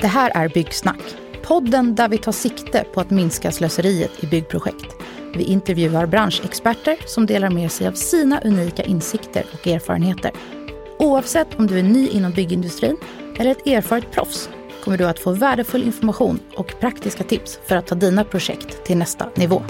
Det här är Byggsnack, podden där vi tar sikte på att minska slöseriet i byggprojekt. Vi intervjuar branschexperter som delar med sig av sina unika insikter och erfarenheter. Oavsett om du är ny inom byggindustrin eller ett erfaret proffs kommer du att få värdefull information och praktiska tips för att ta dina projekt till nästa nivå.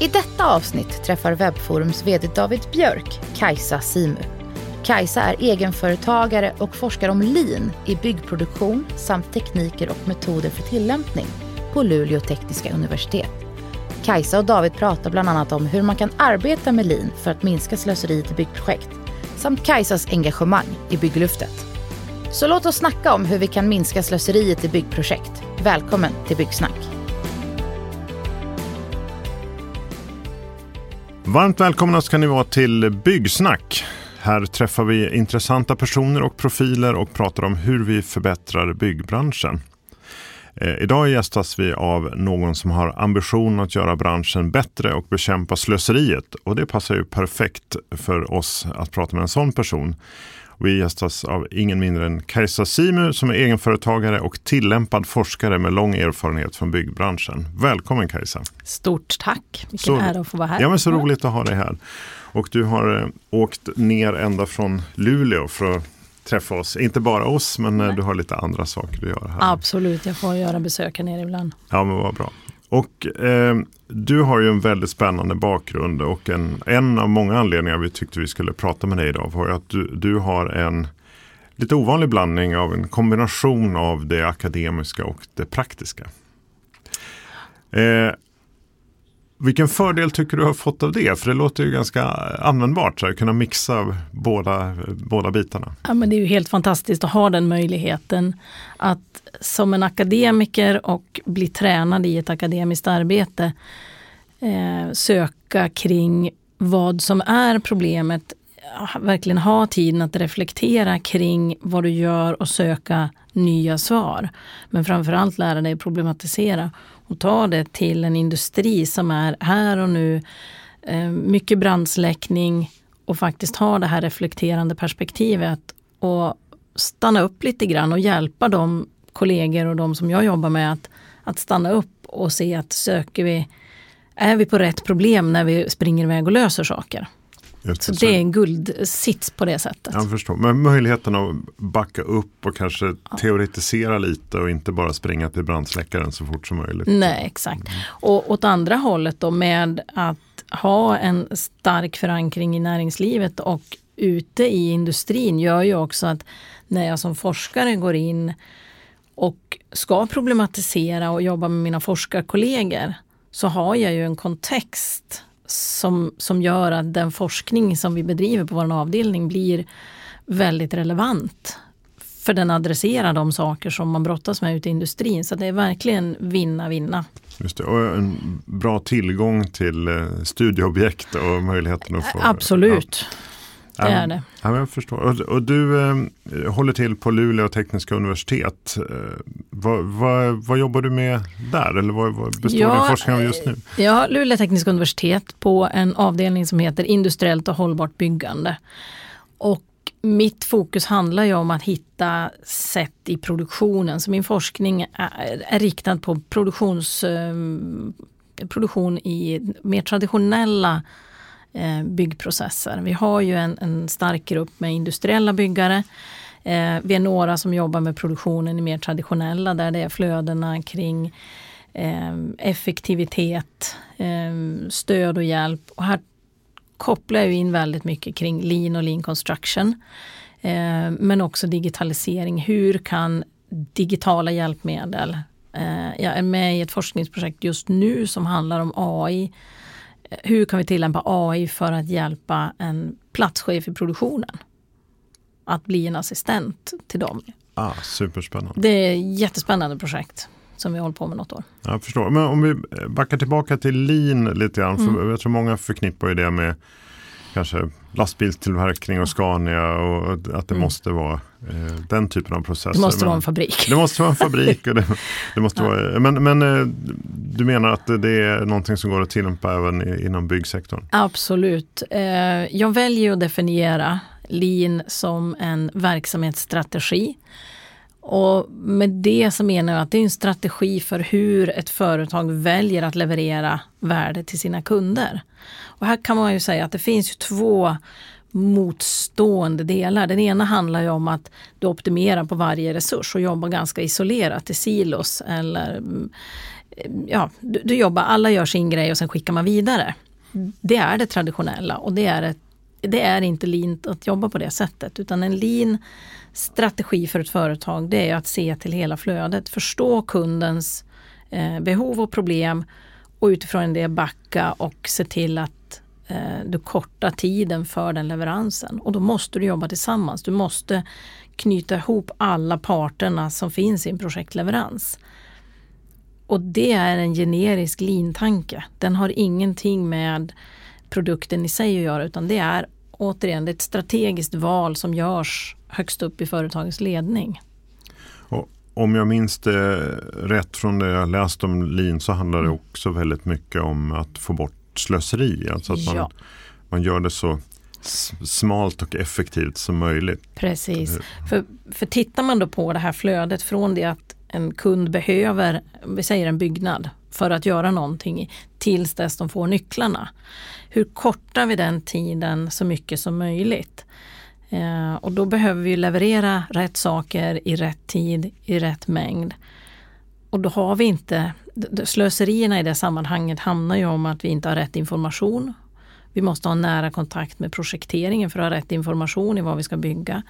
I detta avsnitt träffar Webbforums VD David Björk Kajsa Simu. Kajsa är egenföretagare och forskar om lean i byggproduktion samt tekniker och metoder för tillämpning på Luleå tekniska universitet. Kajsa och David pratar bland annat om hur man kan arbeta med lean för att minska slöseriet i byggprojekt samt Kajsas engagemang i byggluftet. Så låt oss snacka om hur vi kan minska slöseriet i byggprojekt. Välkommen till Byggsnack. Varmt välkomna ska ni vara till Byggsnack. Här träffar vi intressanta personer och profiler och pratar om hur vi förbättrar byggbranschen. Eh, idag gästas vi av någon som har ambition att göra branschen bättre och bekämpa slöseriet. Och det passar ju perfekt för oss att prata med en sån person. Vi gästas av ingen mindre än Kajsa Simu som är egenföretagare och tillämpad forskare med lång erfarenhet från byggbranschen. Välkommen Kajsa! Stort tack! Vilken så, ära att få vara här. Ja, men så roligt att ha dig här. Och du har eh, åkt ner ända från Luleå för att träffa oss. Inte bara oss, men eh, Nej. du har lite andra saker du gör här. Absolut, jag får göra besök här nere ibland. Ja, men vad bra. Och eh, du har ju en väldigt spännande bakgrund och en, en av många anledningar vi tyckte vi skulle prata med dig idag var att du, du har en lite ovanlig blandning av en kombination av det akademiska och det praktiska. Eh, vilken fördel tycker du har fått av det? För det låter ju ganska användbart, att kunna mixa båda, båda bitarna. Ja, men det är ju helt fantastiskt att ha den möjligheten att som en akademiker och bli tränad i ett akademiskt arbete eh, söka kring vad som är problemet. Verkligen ha tiden att reflektera kring vad du gör och söka nya svar. Men framförallt lära dig problematisera och ta det till en industri som är här och nu. Eh, mycket brandsläckning och faktiskt ha det här reflekterande perspektivet och stanna upp lite grann och hjälpa de kollegor och de som jag jobbar med att, att stanna upp och se att söker vi, är vi på rätt problem när vi springer iväg och löser saker. Just så, det är en guldsits på det sättet. Jag förstår. Men möjligheten att backa upp och kanske ja. teoretisera lite och inte bara springa till brandsläckaren så fort som möjligt. Nej, exakt. Mm. Och åt andra hållet då med att ha en stark förankring i näringslivet och ute i industrin gör ju också att när jag som forskare går in och ska problematisera och jobba med mina forskarkollegor så har jag ju en kontext som, som gör att den forskning som vi bedriver på vår avdelning blir väldigt relevant. För den adresserar de saker som man brottas med ute i industrin. Så det är verkligen vinna-vinna. Just det, och en bra tillgång till eh, studieobjekt och möjligheten att få... Absolut. Ja. Det är det. Ja, jag förstår. Och, och du eh, håller till på Luleå tekniska universitet. Eh, vad, vad, vad, jobbar du med där? Eller vad, vad består ja, din forskning av just nu? Ja, Luleå tekniska universitet på en avdelning som heter industriellt och hållbart byggande. Och mitt fokus handlar ju om att hitta sätt i produktionen. Så min forskning är, är riktad på produktions, eh, produktion i mer traditionella eh, Eh, byggprocesser. Vi har ju en, en stark grupp med industriella byggare. Eh, vi är några som jobbar med produktionen i mer traditionella där det är flödena kring eh, effektivitet, eh, stöd och hjälp. Och här kopplar jag in väldigt mycket kring lean och lean construction. Eh, men också digitalisering. Hur kan digitala hjälpmedel eh, jag är med i ett forskningsprojekt just nu som handlar om AI hur kan vi tillämpa AI för att hjälpa en platschef i produktionen att bli en assistent till dem. Ah, superspännande. Det är ett jättespännande projekt som vi hållit på med något år. Jag förstår. Men om vi backar tillbaka till lean lite grann. För mm. Jag tror många förknippar ju det med kanske lastbilstillverkning och Scania och att det mm. måste vara eh, den typen av processer. Det måste men, vara en fabrik. Det måste vara en fabrik. och det, det måste ja. vara, men men eh, du menar att det är någonting som går att tillämpa även inom byggsektorn? Absolut. Eh, jag väljer att definiera lean som en verksamhetsstrategi. Och med det så menar jag att det är en strategi för hur ett företag väljer att leverera värde till sina kunder. Och här kan man ju säga att det finns två motstående delar. Den ena handlar ju om att du optimerar på varje resurs och jobbar ganska isolerat i silos. Eller, mm, ja, du, du jobbar, alla gör sin grej och sen skickar man vidare. Det är det traditionella och det är, ett, det är inte lint att jobba på det sättet. Utan en lean strategi för ett företag det är att se till hela flödet, förstå kundens eh, behov och problem och utifrån det backa och se till att Eh, du kortar tiden för den leveransen. Och då måste du jobba tillsammans. Du måste knyta ihop alla parterna som finns i en projektleverans. Och det är en generisk lintanke. Den har ingenting med produkten i sig att göra utan det är återigen det är ett strategiskt val som görs högst upp i företagets ledning. Och om jag minns det rätt från det jag läst om lean så handlar det också väldigt mycket om att få bort slöseri. Alltså att man, ja. man gör det så smalt och effektivt som möjligt. Precis. För, för tittar man då på det här flödet från det att en kund behöver, vi säger en byggnad, för att göra någonting tills dess de får nycklarna. Hur kortar vi den tiden så mycket som möjligt? Eh, och då behöver vi leverera rätt saker i rätt tid, i rätt mängd. Och då har vi inte, slöserierna i det sammanhanget handlar ju om att vi inte har rätt information. Vi måste ha nära kontakt med projekteringen för att ha rätt information i vad vi ska bygga.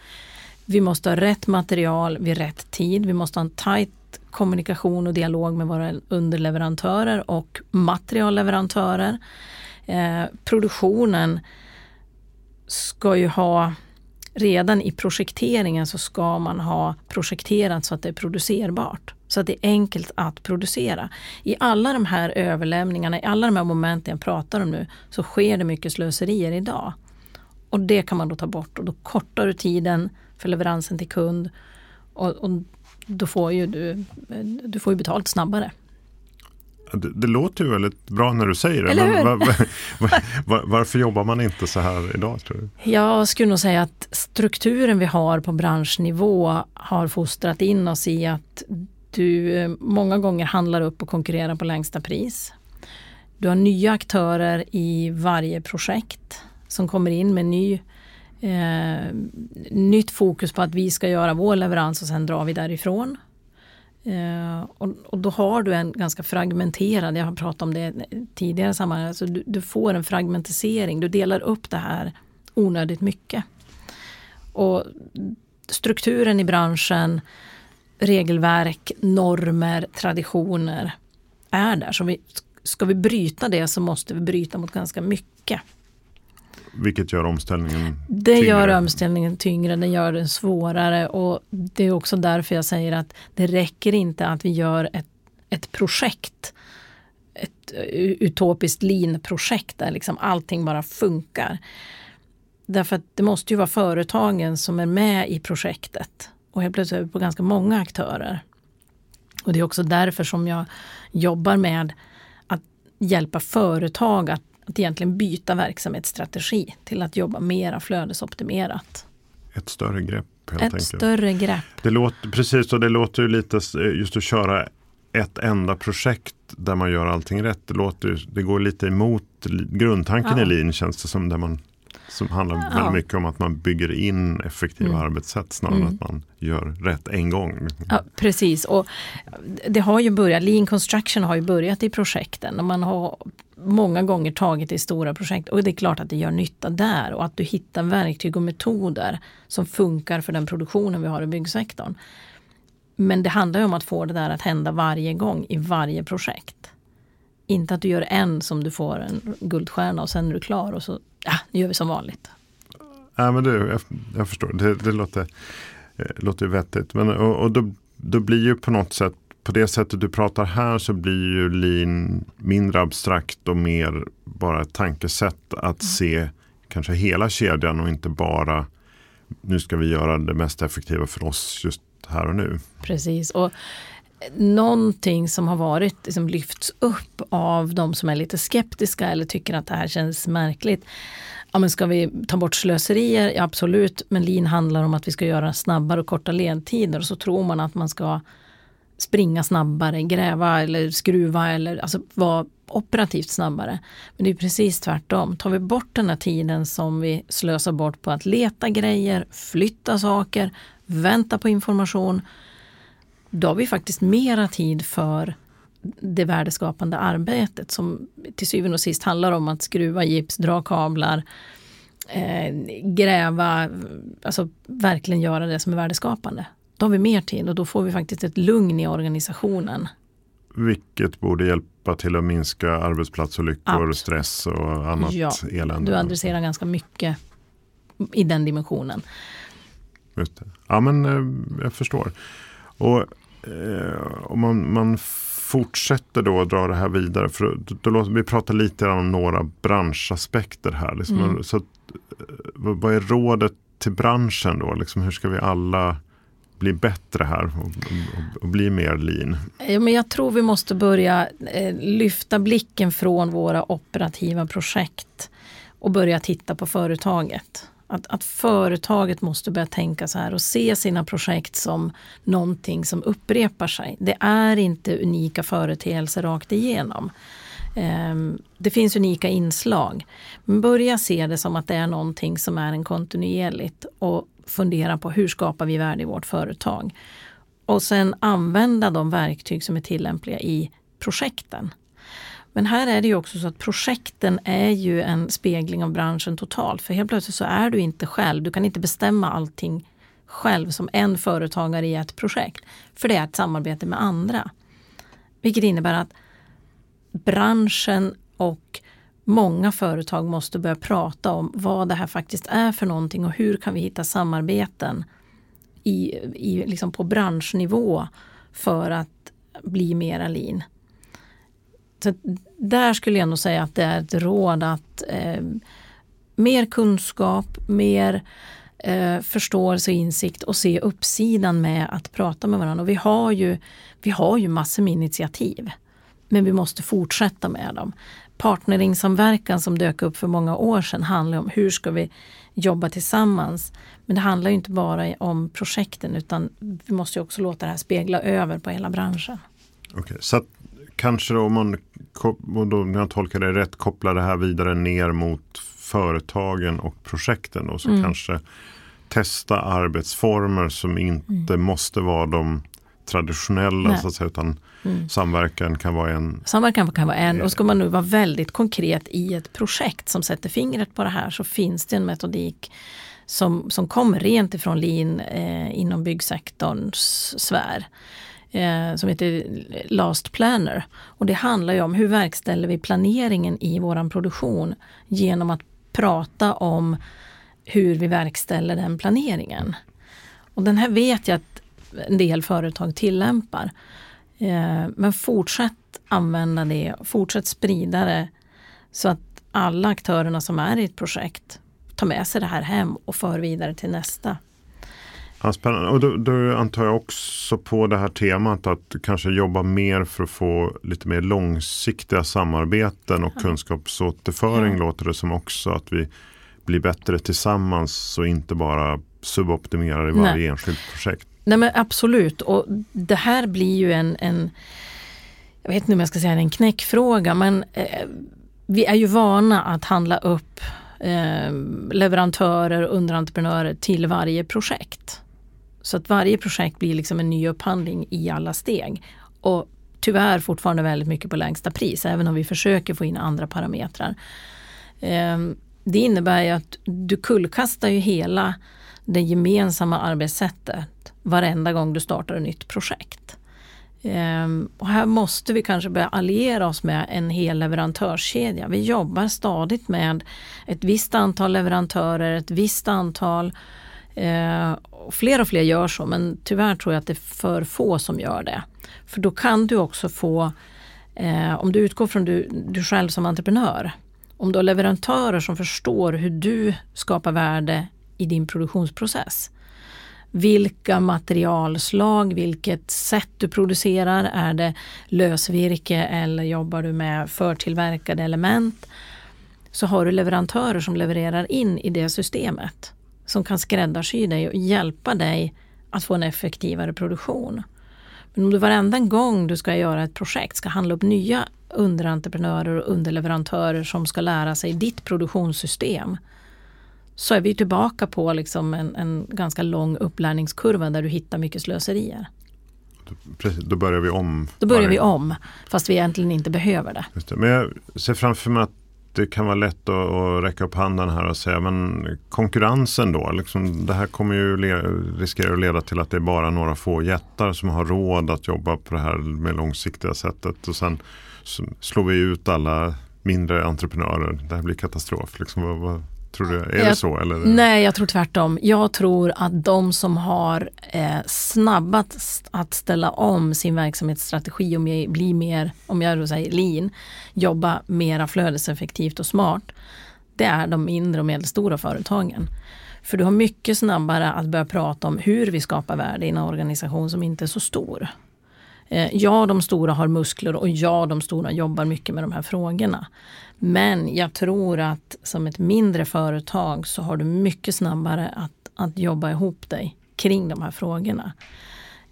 Vi måste ha rätt material vid rätt tid. Vi måste ha en tajt kommunikation och dialog med våra underleverantörer och materialleverantörer. Eh, produktionen ska ju ha redan i projekteringen så ska man ha projekterat så att det är producerbart. Så att det är enkelt att producera. I alla de här överlämningarna, i alla de här momenten jag pratar om nu, så sker det mycket slöserier idag. Och det kan man då ta bort och då kortar du tiden för leveransen till kund och, och då får ju du, du får ju betalt snabbare. Det, det, låter ju väldigt bra när du säger det. Men var, var, var, varför jobbar man inte så här idag? tror du? Jag skulle nog säga att strukturen vi har på branschnivå har fostrat in oss i att du eh, många gånger handlar upp och konkurrerar på längsta pris. Du har nya aktörer i varje projekt som kommer in med ny, eh, nytt fokus på att vi ska göra vår leverans och sen drar vi därifrån. Eh, och, och, då har du en ganska fragmenterad, jag har pratat om det tidigare sammanhang, alltså du, du, får en fragmentisering, du delar upp det här onödigt mycket. Och strukturen i branschen regelverk, normer, traditioner är där. Så vi, ska vi bryta det så måste vi bryta mot ganska mycket. Vilket gör omställningen Det tyngre. gör omställningen tyngre, den gör den svårare och det är också därför jag säger att det räcker inte att vi gör ett, ett projekt ett utopiskt lean-projekt där liksom allting bara funkar. Därför att det måste ju vara företagen som är med i projektet och helt plötsligt är vi på ganska många aktörer. Och det är också därför som jag jobbar med att hjälpa företag att, att egentligen byta verksamhetsstrategi till att jobba mera flödesoptimerat. Ett större grepp helt Ett enkelt. större grepp. Det låter, precis, och det låter ju lite just att köra ett enda projekt där man gör allting rätt. Det, låter, det går lite emot grundtanken ja. i lean känns det som. Där man som handlar ja. väldigt mycket om att man bygger in effektiva mm. arbetssätt snarare mm. än att man gör rätt en gång. Ja, precis, och det har ju börjat, Lean Construction har ju börjat i projekten och man har många gånger tagit i stora projekt och det är klart att det gör nytta där och att du hittar verktyg och metoder som funkar för den produktionen vi har i byggsektorn. Men det handlar ju om att få det där att hända varje gång i varje projekt. Inte att du gör en som du får en guldstjärna och sen är du klar och så ja, nu gör vi som vanligt. Ja, men du, jag, jag förstår, det, det låter, eh, låter vettigt. Men, och, och då, då blir ju på något sätt, på det sättet du pratar här så blir ju lean mindre abstrakt och mer bara ett tankesätt att mm. se kanske hela kedjan och inte bara nu ska vi göra det mest effektiva för oss just här och nu. Precis. Och någonting som har varit liksom lyfts upp av de som är lite skeptiska eller tycker att det här känns märkligt. Ja, men ska vi ta bort slöserier? Ja, absolut, men lean handlar om att vi ska göra snabbare och korta ledtider och så tror man att man ska springa snabbare, gräva eller skruva eller alltså vara operativt snabbare. Men det är precis tvärtom. Tar vi bort den här tiden som vi slösar bort på att leta grejer, flytta saker, vänta på information. Då har vi faktiskt mera tid för det värdeskapande arbetet som till syvende och sist handlar om att skruva gips, dra kablar, eh, gräva, alltså verkligen göra det som är värdeskapande. Då har vi mer tid och då får vi faktiskt ett lugn i organisationen. Vilket borde hjälpa till att minska arbetsplatsolyckor, Absolut. stress och annat ja, elände. Du adresserar ganska mycket i den dimensionen. Just det. Ja men eh, jag förstår. Och eh, om man, man fortsätter då att dra det här vidare. För då låter vi prata lite om några branschaspekter här. Liksom, mm. så eh, vad är rådet till branschen då? Liksom, hur ska vi alla bli bättre här och, och, och, bli mer lean? Ja, men jag tror vi måste börja eh, lyfta blicken från våra operativa projekt och börja titta på företaget. Att, att företaget måste börja tänka så här och se sina projekt som någonting som upprepar sig. Det är inte unika företeelser rakt igenom. Ehm, det finns unika inslag. Men börja se det som att det är någonting som är en kontinuerligt och fundera på hur skapar vi värde i vårt företag. Och sen använda de verktyg som är tillämpliga i projekten. Men här är det ju också så att projekten är ju en spegling av branschen totalt. För helt plötsligt så är du inte själv, du kan inte bestämma allting själv som en företagare i ett projekt. För det är ett samarbete med andra. Vilket innebär att branschen och många företag måste börja prata om vad det här faktiskt är för någonting och hur kan vi hitta samarbeten i, i, liksom på branschnivå för att bli mera lean. Så där skulle jag nog säga att det är ett råd att eh, mer kunskap, mer eh, förståelse och insikt och se uppsidan med att prata med varandra. Och vi har ju, vi har ju massor med initiativ. Men vi måste fortsätta med dem. Partneringsamverkan som dök upp för många år sedan handlar om hur ska vi jobba tillsammans. Men det handlar inte bara om projekten utan vi måste också låta det här spegla över på hela branschen. Okay, så kanske om man, om jag tolkar det rätt, kopplar det här vidare ner mot företagen och projekten. Och så mm. kanske testa arbetsformer som inte mm. måste vara de traditionella så att säga, utan mm. samverkan kan vara en. Samverkan kan vara en och ska man nu vara väldigt konkret i ett projekt som sätter fingret på det här så finns det en metodik som, som kommer rent ifrån lean eh, inom byggsektorns sfär eh, som heter Last Planner. Och det handlar ju om hur verkställer vi planeringen i våran produktion genom att prata om hur vi verkställer den planeringen. Och den här vet jag att en del företag tillämpar. Eh, men fortsätt använda det, fortsätt sprida det så att alla aktörerna som är i ett projekt tar med sig det här hem och för vidare till nästa. Ja, spännande. Och då, då, antar jag också på det här temat att kanske jobba mer för att få lite mer långsiktiga samarbeten och ja. kunskapsåterföring ja. låter det som också. Att vi blir bättre tillsammans och inte bara suboptimerar i varje Nej. enskilt projekt. Nej men absolut och det här blir ju en, en jag vet inte om jag ska säga en knäckfråga men eh, vi är ju vana att handla upp eh, leverantörer och underentreprenörer till varje projekt. Så att varje projekt blir liksom en ny upphandling i alla steg. Och tyvärr fortfarande väldigt mycket på lägsta pris, även om vi försöker få in andra parametrar. Ehm, det innebär ju att du kullkastar ju hela det gemensamma arbetssättet varenda gång du startar ett nytt projekt. Ehm, och här måste vi kanske börja alliera oss med en hel leverantörskedja. Vi jobbar stadigt med ett visst antal leverantörer, ett visst antal eh, och fler och fler gör så men tyvärr tror jag att det är för få som gör det. För då kan du också få, eh, om du utgår från du, du själv som entreprenör, om du har leverantörer som förstår hur du skapar värde i din produktionsprocess. Vilka materialslag, vilket sätt du producerar. Är det lösvirke eller jobbar du med förtillverkade element? så har du leverantörer som levererar in i det systemet. Som kan skräddarsy dig och hjälpa dig att få en effektivare produktion. Men om du varenda gång du ska göra ett projekt ska handla upp nya underentreprenörer och underleverantörer som ska lära sig ditt produktionssystem så är vi tillbaka på liksom en, en ganska lång upplärningskurva där du hittar mycket slöserier. Precis, då börjar vi om. Då börjar vi om, fast vi egentligen inte behöver det. det. Men jag ser framför mig att det kan vara lätt att, att räcka upp handen här och säga men konkurrensen då? Liksom, det här kommer ju riskera att leda till att det är bara några få jättar som har råd att jobba på det här med långsiktiga sättet och sen slår vi ut alla mindre entreprenörer. Det här blir katastrof. Liksom, vad, vad, Tror du, är jag, det så? Eller? Nej, jag tror tvärtom. Jag tror att de som har eh, snabbast att ställa om sin verksamhetsstrategi och bli mer, om jag då säger lean, jobba mera flödeseffektivt och smart. Det är de mindre och medelstora företagen. För du har mycket snabbare att börja prata om hur vi skapar värde i en organisation som inte är så stor. Eh, ja, de stora har muskler och ja, de stora jobbar mycket med de här frågorna. Men jag tror att som ett mindre företag så har du mycket snabbare att, att jobba ihop dig kring de här frågorna.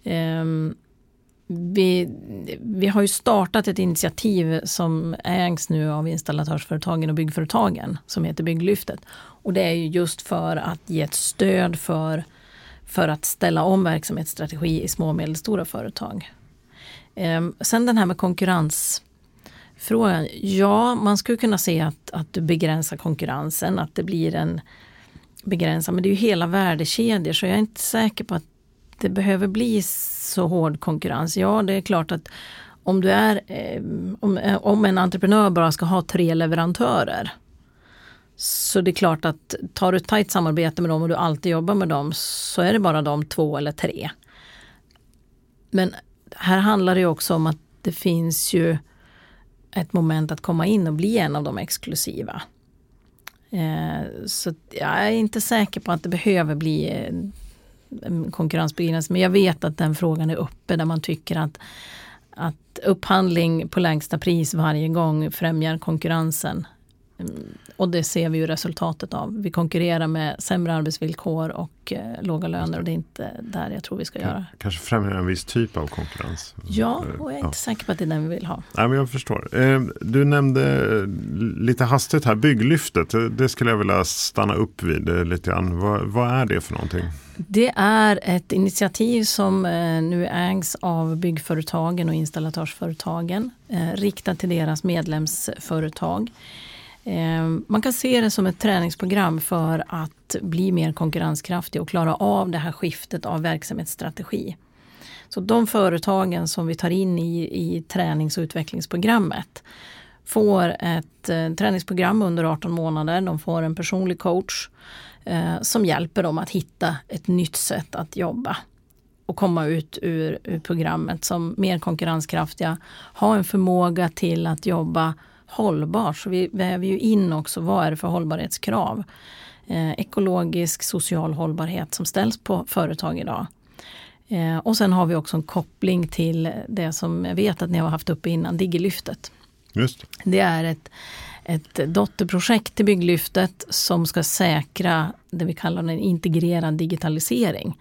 Um, vi, vi har ju startat ett initiativ som ägs nu av installatörsföretagen och byggföretagen som heter Bygglyftet. Och det är ju just för att ge ett stöd för, för att ställa om verksamhetsstrategi i små och medelstora företag. Um, sen den här med konkurrens frågan. Ja, man skulle kunna se att, att du begränsar konkurrensen, att det blir en begränsad, men det är ju hela värdekedjor så jag är inte säker på att det behöver bli så hård konkurrens. Ja, det är klart att om du är, eh, om, eh, om en entreprenör bara ska ha tre leverantörer så det är klart att tar du ett tajt samarbete med dem och du alltid jobbar med dem så är det bara de två eller tre. Men här handlar det också om att det finns ju ett moment att komma in och bli en av de exklusiva. Eh, så jag är inte säker på att det behöver bli eh, konkurrensbegränsning. Men jag vet att den frågan är uppe där man tycker att, att upphandling på lägsta pris varje gång främjar konkurrensen. Mm, och det ser vi ju resultatet av. Vi konkurrerar med sämre arbetsvillkor och eh, låga löner och det är inte där jag tror vi ska göra. Kanske främjar en viss typ av konkurrens. Ja, och jag är inte ja. säker på att det är den vi vill ha. Nej, men jag förstår. Eh, du nämnde lite hastigt här bygglyftet. Det skulle jag vilja stanna upp vid eh, lite grann. Vad, vad är det för någonting? Det är ett initiativ som eh, nu ägs av byggföretagen och installatörsföretagen eh, riktat till deras medlemsföretag. Eh, man kan se det som ett träningsprogram för att bli mer konkurrenskraftig och klara av det här skiftet av verksamhetsstrategi. Så de företagen som vi tar in i, i tränings och utvecklingsprogrammet får ett eh, träningsprogram under 18 månader. De får en personlig coach eh, som hjälper dem att hitta ett nytt sätt att jobba och komma ut ur, ur programmet som mer konkurrenskraftiga, ha en förmåga till att jobba hållbart. Så vi väver ju in också vad är det för hållbarhetskrav. Eh, ekologisk, social hållbarhet som ställs på företag idag. Eh, och sen har vi också en koppling till det som jag vet att ni har haft uppe innan, Digilyftet. Just. Det är ett, ett dotterprojekt till Bygglyftet som ska säkra det vi kallar en integrerad digitalisering.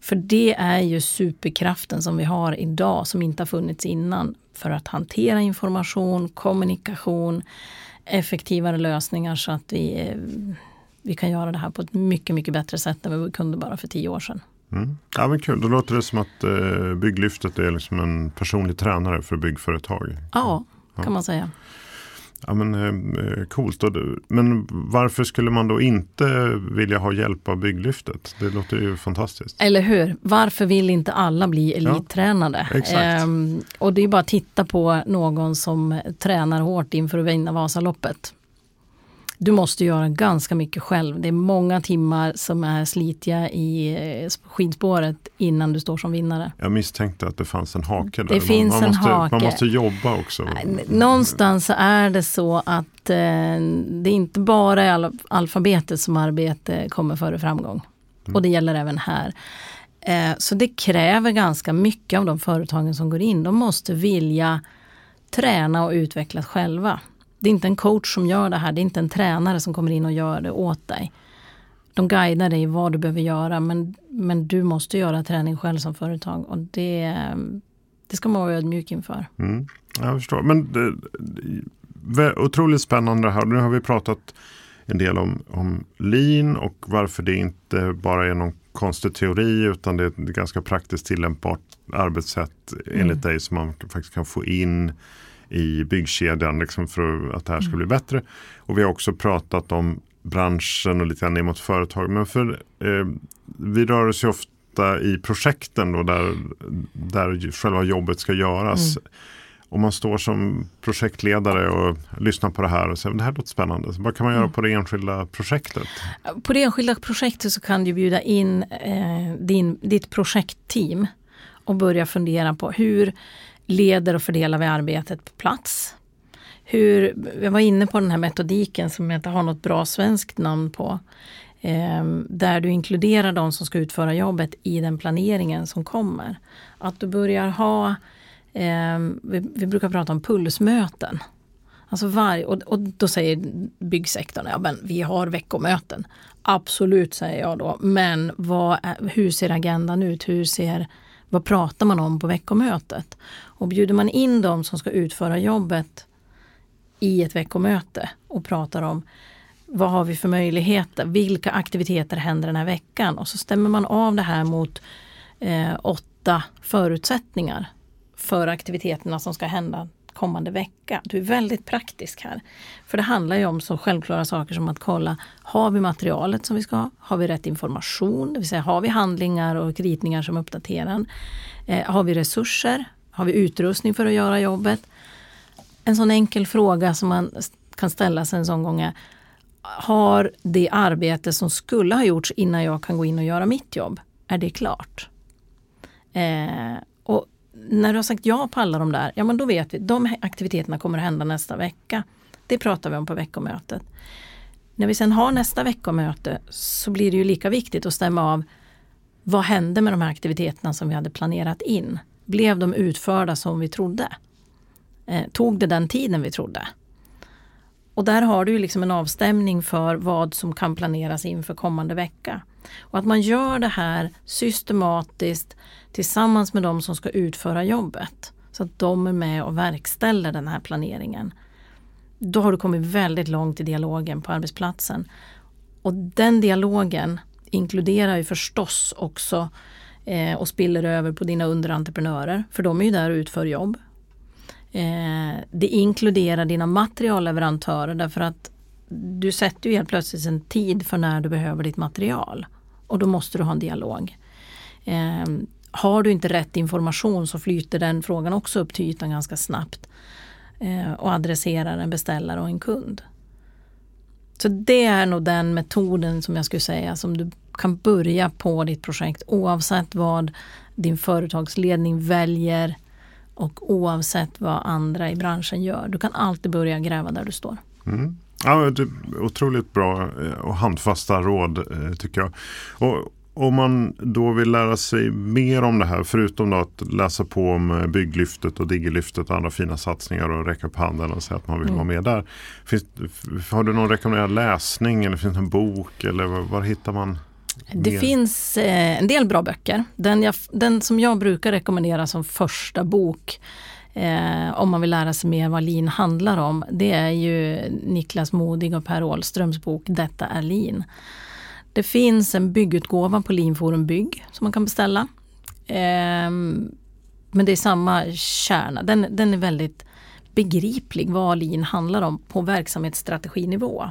För det är ju superkraften som vi har idag som inte har funnits innan för att hantera information, kommunikation, effektivare lösningar så att vi, eh, vi kan göra det här på ett mycket, mycket bättre sätt än vi kunde bara för tio år sedan. Mm. Ja, men kul, då låter det som att eh, Bygglyftet är liksom en personlig tränare för byggföretag. Ja, kan ja. man säga. Ja, men, eh, coolt. Men varför skulle man då inte vilja ha hjälp av bygglyftet? Det låter ju fantastiskt. Eller hur? Varför vill inte alla bli elittränade? Ja, ehm, och det är bara att titta på någon som tränar hårt inför att vinna Vasaloppet. Du måste göra ganska mycket själv. Det är många timmar som är slitiga i eh, skidspåret innan du står som vinnare. Jag misstänkte att det fanns en hake där. Det finns man, en måste, hake. Man måste jobba också. Någonstans är det så att eh, det är inte bara i alfabetet som arbete kommer före framgång. Mm. Och det gäller även här. Eh, så det kräver ganska mycket av de företagen som går in. De måste vilja träna och utvecklas själva. Det är inte en coach som gör det här, det är inte en tränare som kommer in och gör det åt dig. De guidar dig vad du behöver göra men, men du måste göra träning själv som företag och det, det ska man vara ödmjuk inför. Mm, jag förstår. Men det, det, otroligt spännande här. Nu har vi pratat en del om, om lean och varför det inte bara är någon konstig teori utan det är ett ganska praktiskt tillämpbart arbetssätt mm. enligt dig som man faktiskt kan få in i byggkedjan liksom för att det här ska bli bättre. Och vi har också pratat om branschen och lite grann ner mot företag. Men för, eh, vi rör oss ju ofta i projekten då där, där själva jobbet ska göras. Mm. Om man står som projektledare och lyssnar på det här och säger det här låter spännande. Så vad kan man göra mm. på det enskilda projektet? På det enskilda projektet så kan du bjuda in eh, din, ditt projektteam och börja fundera på hur leder och fördelar vi arbetet på plats? Hur, jag var inne på den här metodiken som jag inte har något bra svenskt namn på. Eh, där du inkluderar de som ska utföra jobbet i den planeringen som kommer. Att du börjar ha, eh, vi, vi, brukar prata om pulsmöten. Alltså var, och, och då säger byggsektorn, ja men vi har veckomöten. Absolut säger jag då, men vad är, hur ser agendan ut? Hur ser, vad pratar man om på veckomötet? Och bjuder man in de som ska utföra jobbet i ett veckomöte och pratar om vad har vi för möjligheter? Vilka aktiviteter händer den här veckan? Och så stämmer man av det här mot eh, åtta förutsättningar för aktiviteterna som ska hända kommande vecka. Du är väldigt praktisk här. För det handlar ju om så självklara saker som att kolla, har vi materialet som vi ska ha? Har vi rätt information? Det vill säga, har vi handlingar och ritningar som uppdaterar? Eh, har vi resurser? Har vi utrustning för att göra jobbet? En sån enkel fråga som man kan ställa sig en sån gång är Har det arbete som skulle ha gjorts innan jag kan gå in och göra mitt jobb, är det klart? Eh, och när du har sagt ja på alla de där, ja men då vet vi, de aktiviteterna kommer att hända nästa vecka. Det pratar vi om på veckomötet. När vi sen har nästa veckomöte så blir det ju lika viktigt att stämma av vad hände med de här aktiviteterna som vi hade planerat in? Blev de utförda som vi trodde? Eh, tog det den tiden vi trodde? Och där har du liksom en avstämning för vad som kan planeras inför kommande vecka. Och att man gör det här systematiskt tillsammans med de som ska utföra jobbet. Så att de är med och verkställer den här planeringen. Då har du kommit väldigt långt i dialogen på arbetsplatsen. Och den dialogen inkluderar ju förstås också eh, och spiller över på dina underentreprenörer. För de är ju där och utför jobb. Eh, det inkluderar dina materialleverantörer därför att du sätter ju helt plötsligt en tid för när du behöver ditt material. Och då måste du ha en dialog. Eh, har du inte rätt information så flyter den frågan också upp till ytan ganska snabbt. Eh, och adresserar en beställare och en kund. Så det är nog den metoden som jag skulle säga som du kan börja på ditt projekt oavsett vad din företagsledning väljer och oavsett vad andra i branschen gör. Du kan alltid börja gräva där du står. Mm. Ja, det är otroligt bra eh, och handfasta råd eh, tycker jag. Och om man då vill lära sig mer om det här, förutom att läsa på om eh, bygglyftet och digilyftet och andra fina satsningar och räcka upp handen och säga att man vill mm. vara med där. Finns, har du någon rekommenderad läsning eller finns det en bok eller var, var hittar man? Det mer? finns eh, en del bra böcker. Den, jag, den, som jag brukar rekommendera som första bok eh, om man vill lära sig mer vad lean handlar om, det är ju Niklas Modig och Per Åhlströms bok Detta är lean. Det finns en byggutgåva på Leanforum Bygg som man kan beställa. Eh, men det är samma kärna, den, den är väldigt begriplig vad lean handlar om på verksamhetsstrateginivå.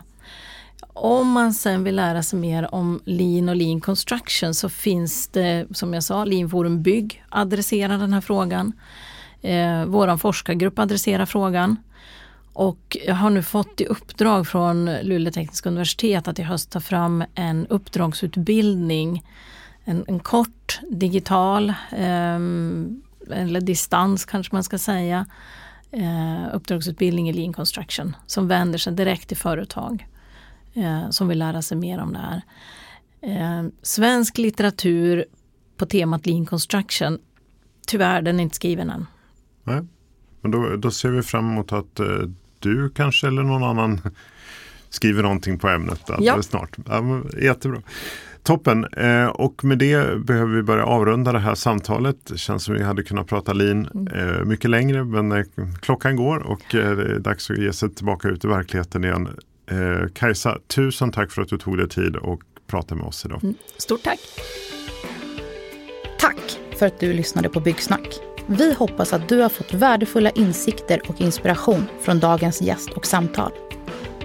Om man sen vill lära sig mer om lean och lean construction så finns det som jag sa, Leanforum Bygg adresserar den här frågan. Eh, Vår forskargrupp adresserar frågan. Och jag har nu fått i uppdrag från Luleå tekniska universitet att i höst ta fram en uppdragsutbildning. En, en kort digital, eh, eller distans kanske man ska säga, eh, uppdragsutbildning i lean construction som vänder sig direkt till företag eh, som vill lära sig mer om det här. Eh, svensk litteratur på temat lean construction, tyvärr den är inte skriven än. Nej. Men då, då ser vi fram emot att eh, du kanske eller någon annan skriver någonting på ämnet alldeles ja. snart. Ja, jättebra. Toppen! Eh, och med det behöver vi börja avrunda det här samtalet. Det känns som vi hade kunnat prata lin mm. eh, mycket längre men eh, klockan går och eh, det är dags att ge sig tillbaka ut i verkligheten igen. Eh, Kajsa, tusen tack för att du tog dig tid och pratade med oss idag. Mm, stort tack! Tack för att du lyssnade på Byggsnack. Vi hoppas att du har fått värdefulla insikter och inspiration från dagens gäst och samtal.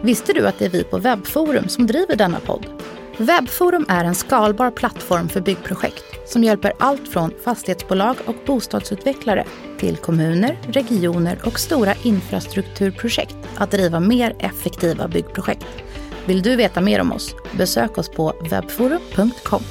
Visste du att det är vi på Webbforum som driver denna podd? Webforum är en skalbar plattform för byggprojekt som hjälper allt från fastighetsbolag och bostadsutvecklare till kommuner, regioner och stora infrastrukturprojekt att driva mer effektiva byggprojekt. Vill du veta mer om oss? Besök oss på webforum.com.